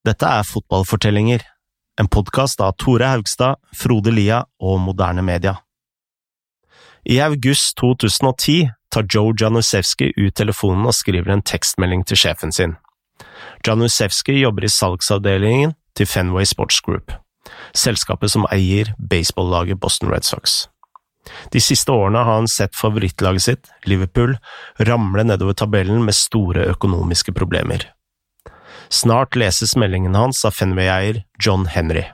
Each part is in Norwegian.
Dette er Fotballfortellinger, en podkast av Tore Haugstad, Frode Lia og Moderne Media. I august 2010 tar Joe Janusewski ut telefonen og skriver en tekstmelding til sjefen sin. Janusewski jobber i salgsavdelingen til Fenway Sports Group, selskapet som eier baseballaget Boston Red Sox. De siste årene har han sett favorittlaget sitt, Liverpool, ramle nedover tabellen med store økonomiske problemer. Snart leses meldingen hans av Fenway-eier John Henry.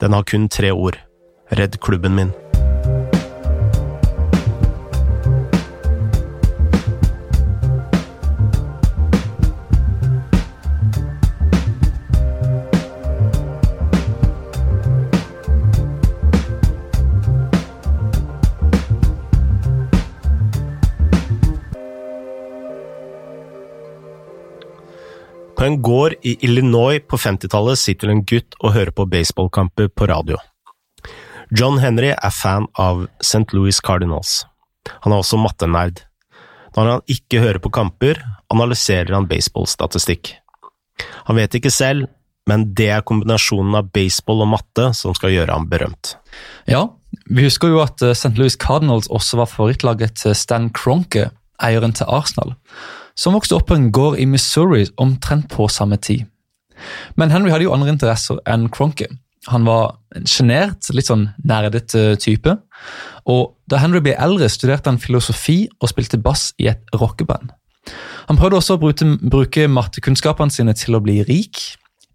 Den har kun tre ord. Redd klubben min. En gård i Illinois på 50-tallet sitter en gutt og hører på baseballkamper på radio. John Henry er fan av St. Louis Cardinals. Han er også mattenerd. Når han ikke hører på kamper, analyserer han baseballstatistikk. Han vet ikke selv, men det er kombinasjonen av baseball og matte som skal gjøre ham berømt. Ja, vi husker jo at St. Louis Cardinals også var favorittlaget til Stan Cronke, eieren til Arsenal som vokste opp på en gård i Missouri omtrent på samme tid. Men Henry hadde jo andre interesser enn Cronky. Han var en sjenert, litt sånn nerdete type. Og da Henry ble eldre, studerte han filosofi og spilte bass i et rockeband. Han prøvde også å bruke, bruke mattekunnskapene sine til å bli rik.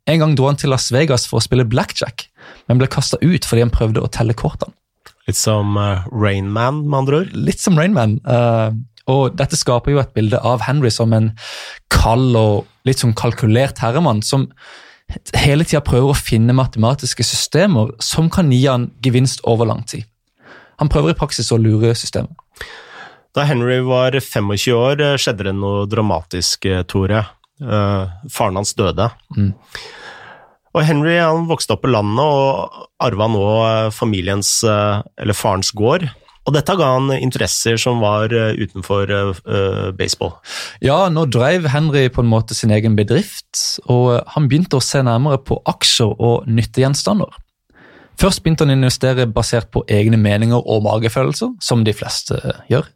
En gang dro han til Las Vegas for å spille blackjack, men ble kasta ut fordi han prøvde å telle kortene. Litt som uh, Rainman, med andre ord? Litt som Rainman. Uh, og Dette skaper jo et bilde av Henry som en kald og litt sånn kalkulert herremann, som hele tida prøver å finne matematiske systemer som kan gi han gevinst over lang tid. Han prøver i praksis å lure systemet. Da Henry var 25 år, skjedde det noe dramatisk, Tore. Uh, faren hans døde. Mm. Og Henry han vokste opp på landet og arva nå familiens, eller farens gård. Og dette ga han interesser som var eh, utenfor uh, baseball. Ja, nå drev Henry på en måte sin egen bedrift, og han begynte å se nærmere på aksjer og nyttegjenstander. Først begynte han å investere basert på egne meninger og magefølelser, som de fleste gjør.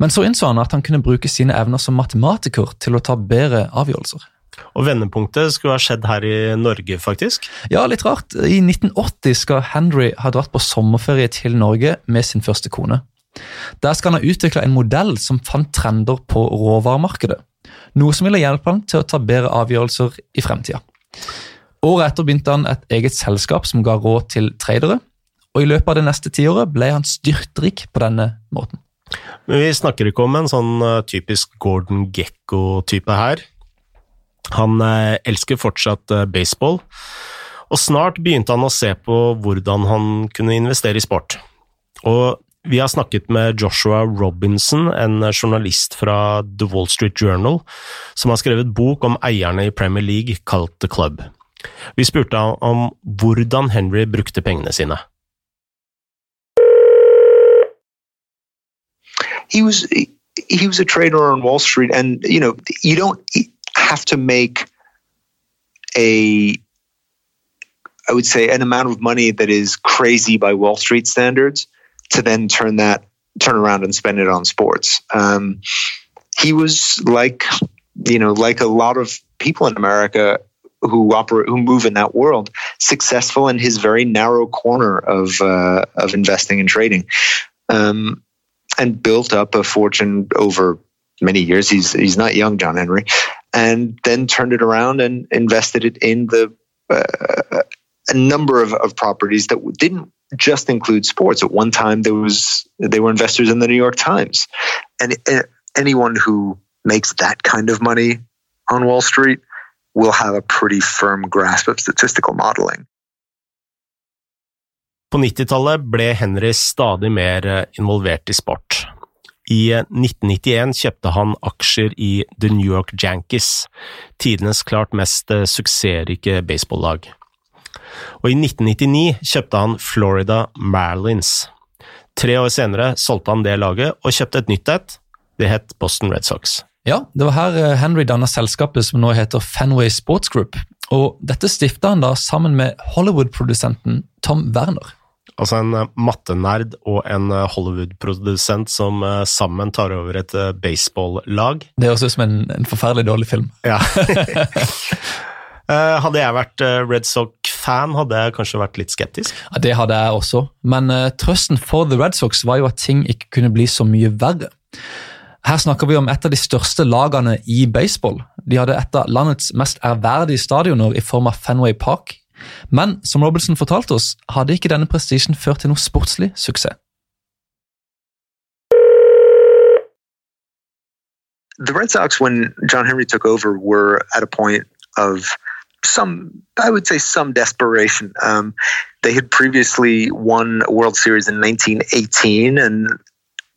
Men så innså han at han kunne bruke sine evner som matematiker til å ta bedre avgjørelser. Og vendepunktet skulle ha skjedd her i Norge, faktisk? Ja, litt rart. I 1980 skal Henry ha dratt på sommerferie til Norge med sin første kone. Der skal han ha utvikla en modell som fant trender på råvaremarkedet. Noe som ville hjelpe han til å ta bedre avgjørelser i fremtida. Året etter begynte han et eget selskap som ga råd til tradere, og i løpet av det neste tiåret ble han styrtrik på denne måten. Men vi snakker ikke om en sånn eh, typisk Gordon Gekko-type her. Han eh, elsker fortsatt eh, baseball, og snart begynte han å se på hvordan han kunne investere i sport. Og vi har snakket med Joshua Robinson, en journalist fra The Wall Street Journal, som har skrevet bok om eierne i Premier League kalt The Club. Vi spurte ham om hvordan Henry brukte pengene sine. He was, he was a trader on Wall Street, and you know, you don't have to make a I would say an amount of money that is crazy by Wall Street standards to then turn that turn around and spend it on sports. Um, he was like you know like a lot of people in America who operate who move in that world successful in his very narrow corner of uh, of investing and trading um, and built up a fortune over many years he's he's not young John Henry and then turned it around and invested it in the uh, a number of, of properties that didn't just include sports. At one time, there was they were investors in the New York Times, and uh, anyone who makes that kind of money on Wall Street will have a pretty firm grasp of statistical modeling. På 90-tallet ble Henry stadig mer eh, involvert i sport. I 1991 kjøpte han aksjer i The New York Yankees, tidenes klart mest eh, suksessrike baseball-lag. Og i 1999 kjøpte han Florida Marlins. Tre år senere solgte han det laget og kjøpte et nytt et. Det het Boston Red Sox. Ja, det var her eh, Henry danna selskapet som nå heter Fenway Sports Group. Og dette stifta han da sammen med Hollywood-produsenten Tom Werner. Altså en eh, mattenerd og en eh, Hollywood-produsent som eh, sammen tar over et baseballag. baseball-lag. Det høres ut som en, en forferdelig dårlig film. Ja. Hadde jeg vært Red Sox-fan, hadde jeg kanskje vært litt skeptisk. Ja, Det hadde jeg også, men uh, trøsten for The Red Sox var jo at ting ikke kunne bli så mye verre. Her snakker vi om et av de største lagene i baseball. De hadde et av landets mest ærverdige stadioner i form av Fenway Park. Men som Robinson fortalte oss, hadde ikke denne prestisjen ført til noe sportslig suksess. the Red Sox, when John Henry took over, were at a point of some, I would say, some desperation. Um, they had previously won a World Series in 1918, and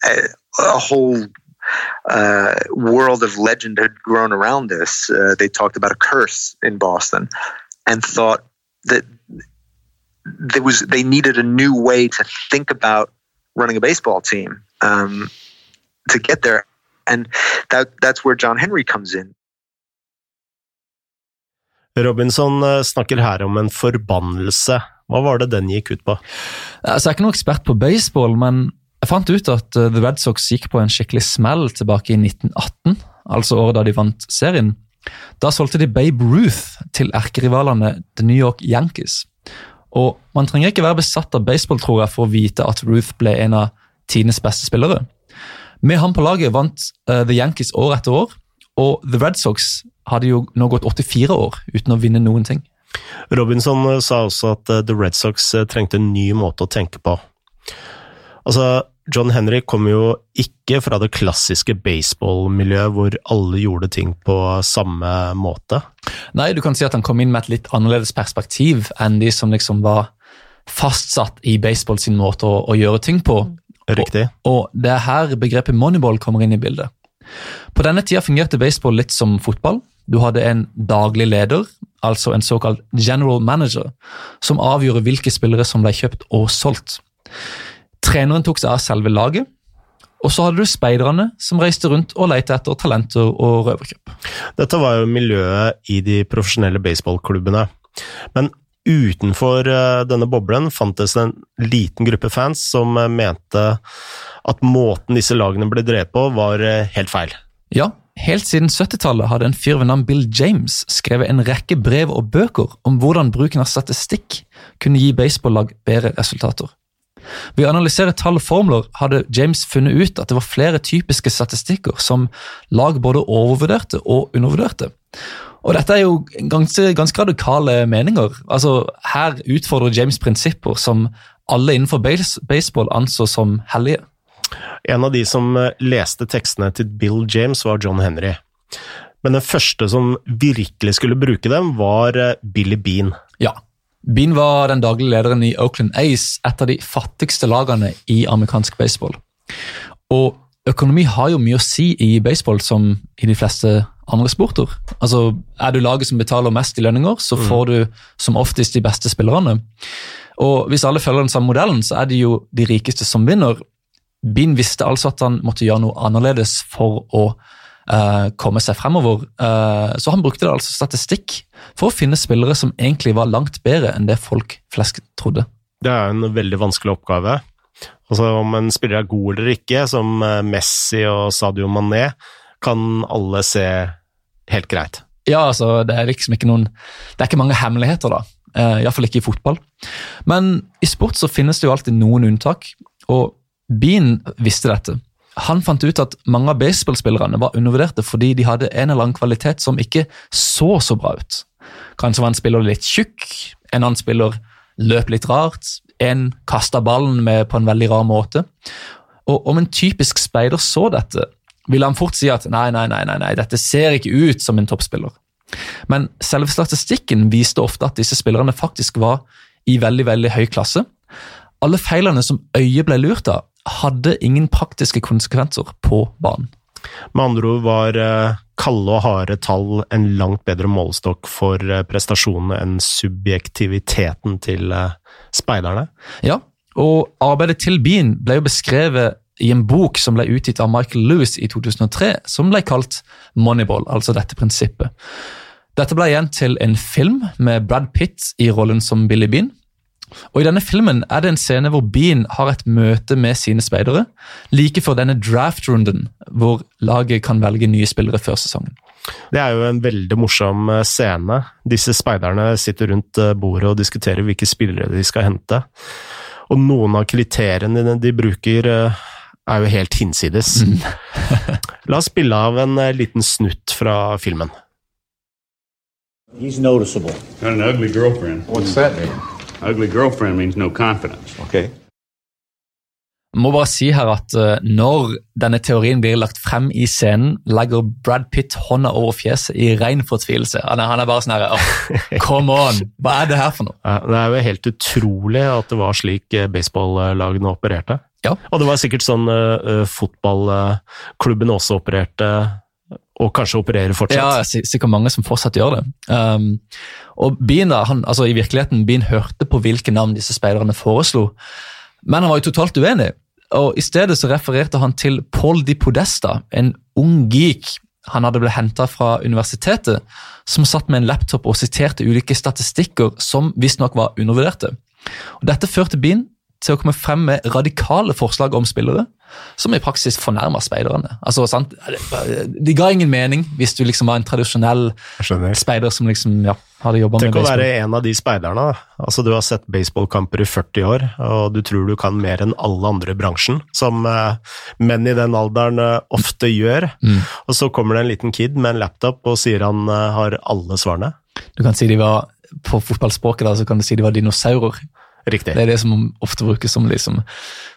a, a whole uh, world of legend had grown around this. Uh, they talked about a curse in Boston, and thought that there was they needed a new way to think about running a baseball team um, to get there and that that's where John Henry comes in. Robinson eh, snakker her om en forbannelse. Hva var det den gikk ut på? Altså, jeg er ikke noen ekspert på baseball, men jeg fant ut at uh, The Red Sox gikk på en skikkelig smell tilbake i 1918, altså året da de vant serien. Da solgte de Babe Ruth til erkerivalene The New York Yankees. Og man trenger ikke være besatt av baseball tror jeg, for å vite at Ruth ble en av tidenes beste spillere. Med ham på laget vant uh, The Yankees år etter år, og The Red Sox hadde jo nå gått 84 år uten å vinne noen ting. Robinson eh, sa også at eh, The Red Sox eh, trengte en ny måte å tenke på. Altså, John Henry kom jo ikke fra det klassiske baseballmiljøet hvor alle gjorde ting på samme måte. Nei, du kan si at han kom inn med et litt annerledes perspektiv enn de som liksom var fastsatt i baseball sin måte å, å gjøre ting på. Riktig. Og, og det er her begrepet moneyball kommer inn i bildet. På denne tida fungerte baseball litt som fotball. Du hadde en daglig leder, altså en såkalt general manager, som avgjorde hvilke spillere som ble kjøpt og solgt. Treneren tok seg av selve laget, og så hadde du speiderne som reiste rundt og lette etter talenter og røverkjøp. Dette var jo miljøet i de profesjonelle baseballklubbene. Men utenfor eh, denne boblen fantes det en liten gruppe fans som eh, mente at måten disse lagene ble drevet på, var eh, helt feil. Ja, helt siden 70-tallet hadde en fyr ved navn Bill James skrevet en rekke brev og bøker om hvordan bruken av statistikk kunne gi baseball-lag bedre resultater. Ved å analysere tall og formler hadde James funnet ut at det var flere typiske statistikker som lag både overvurderte og undervurderte. Og dette er jo ganske, ganske radikale meninger. Altså, her utfordrer James prinsipper som alle innenfor base, baseball anså som hellige. En av de som eh, leste tekstene til Bill James, var John Henry. Men den første som virkelig skulle bruke dem, var eh, Billy Bean. Ja. Bean var den daglige lederen i Oakland Ace, et av de fattigste lagene i amerikansk baseball. Og økonomi har jo mye å si i baseball, som i de fleste andre sporter. Altså, Er du laget som betaler mest i lønninger, så får du som oftest de beste spillerne. Og hvis alle følger den samme modellen, så er det jo de rikeste som vinner. Bean visste altså at han måtte gjøre noe annerledes for å uh, komme seg fremover. uh, så han brukte det altså statistikk for å finne spillere som egentlig var langt bedre enn det folk flest trodde. Det er en veldig vanskelig oppgave. Altså Om en spiller er god eller ikke, som eh, Messi og Sadio Mané, kan alle se helt greit. Ja, altså, det er liksom ikke noen Det er ikke mange hemmeligheter, da. Uh, Iallfall ikke i fotball. Men i sport så finnes det jo alltid noen unntak, og Bean visste dette. Han fant ut at mange av baseballspillerne var undervurderte fordi de hadde en eller annen kvalitet som ikke så så bra ut. Kanskje var en spiller litt tjukk, en annen spiller løp litt rart, en kasta ballen med på en veldig rar måte. Og om en typisk speider så dette, ville han fort si at nei, nei, nei, nei, nei dette ser ikke ut som en toppspiller. Men selve statistikken viste ofte at disse spillerne faktisk var i veldig veldig høy klasse. Alle feilene som øyet ble lurt av, hadde ingen praktiske konsekvenser på banen. Med andre ord var eh, kalde og harde tall en langt bedre målestokk for eh, prestasjonene enn subjektiviteten til eh, speiderne. Ja, og arbeidet til Bean ble jo beskrevet i en bok som ble utgitt av Michael Lewis i 2003, som ble kalt Moneyball, altså dette prinsippet. Dette ble igjen til en film med Brad Pitt i rollen som Billy Bean. Og I denne filmen er det en scene hvor Bean har et møte med sine speidere, like før denne draft-runden, hvor laget kan velge nye spillere før sesongen. Det er jo en veldig morsom eh, scene. Disse speiderne sitter rundt eh, bordet og diskuterer hvilke spillere de skal hente. Og noen av kriteriene de bruker, eh, er jo helt hinsides. Mm. La oss spille av en liten snutt fra filmen. He's noticeable. Got an ugly girlfriend. What's that mean? Ugly girlfriend means no confidence. Okay. Må bare si her at uh, Når denne teorien blir lagt frem i scenen, legger Brad Pitt hånda over fjeset i ren fortvilelse. Han er, han er bare sånn her oh, Come on! Hva er det her for noe? Ja, det er jo helt utrolig at det var slik baseballagene baseballlagene opererte. Ja. Og det var sikkert sånn uh, fotballklubben også opererte og kanskje opererer fortsatt. Ja, sikkert mange som fortsatt gjør det. Um, og Bean da, han, altså I virkeligheten, Bean hørte på hvilke navn disse speiderne foreslo, men han var jo totalt uenig. og I stedet så refererte han til Paul Di Podesta, en ung geek han hadde blitt henta fra universitetet, som satt med en laptop og siterte ulike statistikker som visstnok var undervurderte. Og Dette førte Bean til å komme frem med radikale forslag om spillere, som i praksis fornærma speiderne. Altså, sant? De ga ingen mening hvis du liksom var en tradisjonell speider som liksom, ja, hadde jobba med baseball. Tenk å være en av de speiderne. Altså, du har sett baseballkamper i 40 år, og du tror du kan mer enn alle andre i bransjen, som uh, menn i den alderen uh, ofte gjør. Mm. Og så kommer det en liten kid med en laptop og sier han uh, har alle svarene. Du kan si de var, På fotballspråket da, så kan du si de var dinosaurer. Riktig. Det er det som ofte brukes som liksom,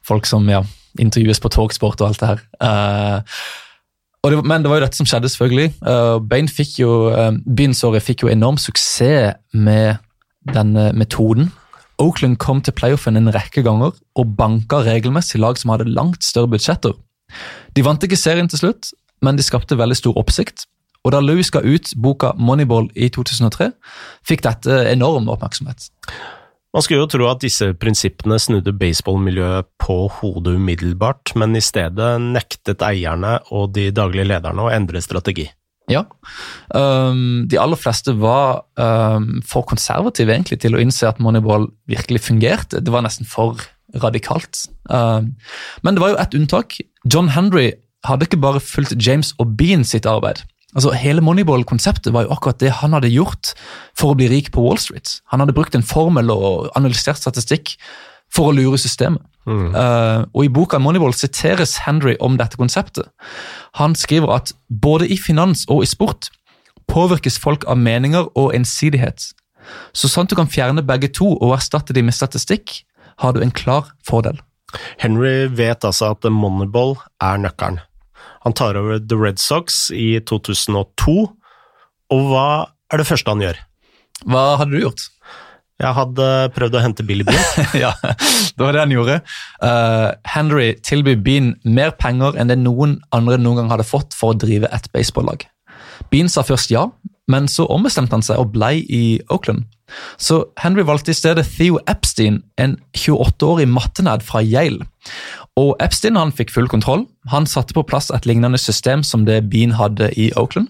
folk som ja, intervjues på Talksport og alt det her. Uh, det, men det var jo dette som skjedde, selvfølgelig. Uh, Bain fikk jo, uh, Beansåret fikk jo enorm suksess med denne metoden. Oakland kom til playoffen en rekke ganger og banka regelmessig lag som hadde langt større budsjetter. De vant ikke serien til slutt, men de skapte veldig stor oppsikt. Og Da Louis ga ut boka Moneyball i 2003, fikk dette enorm oppmerksomhet. Man skulle jo tro at disse prinsippene snudde baseballmiljøet på hodet umiddelbart, men i stedet nektet eierne og de daglige lederne å endre strategi. Ja. Um, de aller fleste var um, for konservative egentlig til å innse at Moneyball virkelig fungerte. Det var nesten for radikalt. Um, men det var jo et unntak. John Henry hadde ikke bare fulgt James og Bean sitt arbeid. Altså, Hele Moneyball-konseptet var jo akkurat det han hadde gjort for å bli rik på Wall Street. Han hadde brukt en formel og analysert statistikk for å lure systemet. Mm. Uh, og I boka Moneyball siteres Henry om dette konseptet. Han skriver at både i finans og i sport påvirkes folk av meninger og ensidighet. Så sant du kan fjerne begge to og erstatte dem med statistikk, har du en klar fordel. Henry vet altså at Moneyball er nøkkelen. Han tar over The Red Sox i 2002, og hva er det første han gjør? Hva hadde du gjort? Jeg hadde prøvd å hente Billy Bean. ja, det var det han gjorde. Uh, Henry tilbyr Bean mer penger enn det noen andre noen gang hadde fått for å drive et baseballag. Bean sa først ja, men så ombestemte han seg og blei i Oakland. Så Henry valgte i stedet Theo Epstein, en 28-årig mattenad fra Yale. Og Epstein han fikk full kontroll. Han satte på plass et lignende system som det Bean hadde i Oakland.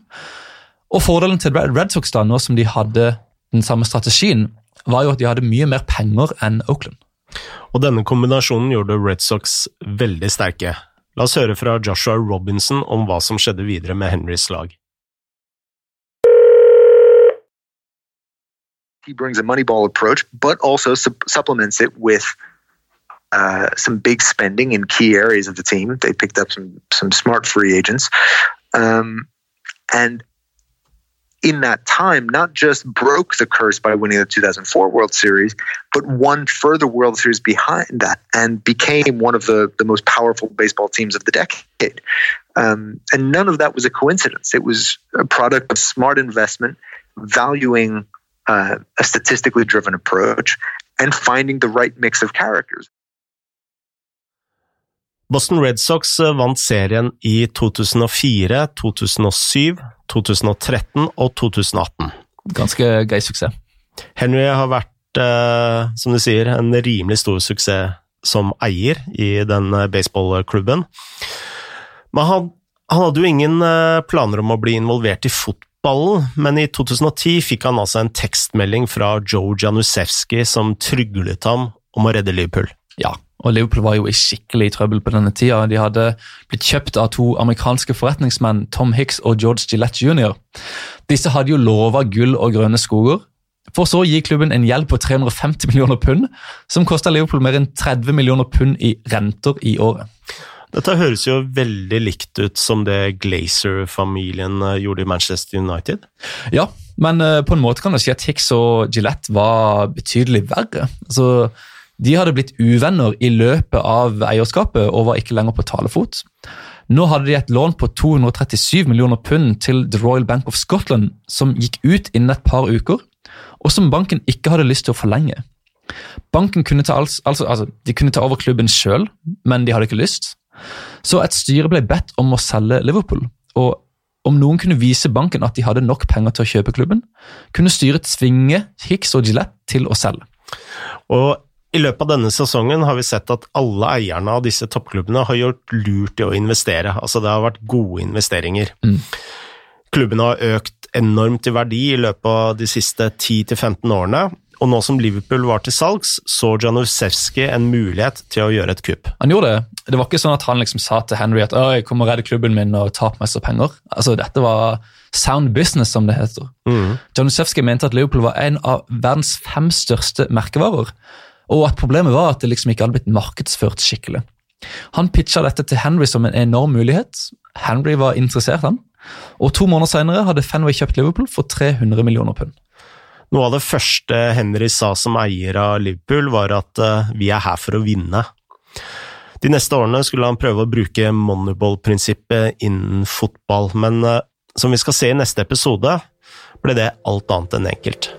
Og Fordelen til Red Sox da, nå som de hadde den samme strategien, var jo at de hadde mye mer penger enn Oakland. Og denne kombinasjonen gjorde Red Sox veldig sterke. La oss høre fra Joshua Robinson om hva som skjedde videre med Henrys lag. He brings a moneyball approach, but also su supplements it with Uh, some big spending in key areas of the team. They picked up some some smart free agents, um, and in that time, not just broke the curse by winning the 2004 World Series, but won further World Series behind that and became one of the, the most powerful baseball teams of the decade. Um, and none of that was a coincidence. It was a product of smart investment, valuing uh, a statistically driven approach, and finding the right mix of characters. Boston Red Sox eh, vant serien i 2004, 2007, 2013 og 2018. Ganske gøy suksess. Henry har vært, eh, som du sier, en rimelig stor suksess som eier i den baseballklubben. Men han, han hadde jo ingen planer om å bli involvert i fotballen, men i 2010 fikk han altså en tekstmelding fra Joe Janusewski som tryglet ham om å redde Liverpool. Ja, og Liverpool var jo i skikkelig trøbbel på denne tida. De hadde blitt kjøpt av to amerikanske forretningsmenn, Tom Hicks og George Gillette jr. Disse hadde jo lova gull og grønne skoger, for så å gi klubben en gjeld på 350 millioner pund, som kosta Liverpool mer enn 30 millioner pund i renter i året. Dette høres jo veldig likt ut som det Glazer-familien eh, gjorde i Manchester United. Ja, men uh, på en måte kan det si at Hicks og Gillette var betydelig verre. Altså, de hadde blitt uvenner i løpet av eierskapet og var ikke lenger på talefot. Nå hadde de et lån på 237 millioner pund til The Royal Bank of Scotland, som gikk ut innen et par uker, og som banken ikke hadde lyst til å forlenge. Banken kunne ta, altså, altså, de kunne ta over klubben sjøl, men de hadde ikke lyst. Så et styre ble bedt om å selge Liverpool. og om noen kunne vise banken at de hadde nok penger til å kjøpe klubben, kunne styret tvinge Hicks og Gillette til å selge. Og i løpet av denne sesongen har vi sett at alle eierne av disse toppklubbene har gjort lurt i å investere. Altså det har vært gode investeringer. Mm. Klubbene har økt enormt i verdi i løpet av de siste 10-15 årene, og nå som Liverpool var til salgs, så Janusewski en mulighet til å gjøre et kupp. Han gjorde det. Det var ikke sånn at han liksom sa til Henry at jeg kommer og redde klubben min og ta på meg så penger. Altså, Dette var sound business, som det heter. Mm. Janusewski mente at Liverpool var en av verdens fem største merkevarer, og at problemet var at det liksom ikke hadde blitt markedsført skikkelig. Han pitcha dette til Henry som en enorm mulighet. Henry var interessert, han. Og To måneder senere hadde Fenway kjøpt Liverpool for 300 millioner pund. Noe av det første Henry sa som eier av Liverpool, var at uh, vi er her for å vinne. De neste årene skulle han prøve å bruke moneyball-prinsippet innen fotball, men uh, som vi skal se i neste episode, ble det alt annet enn enkelt.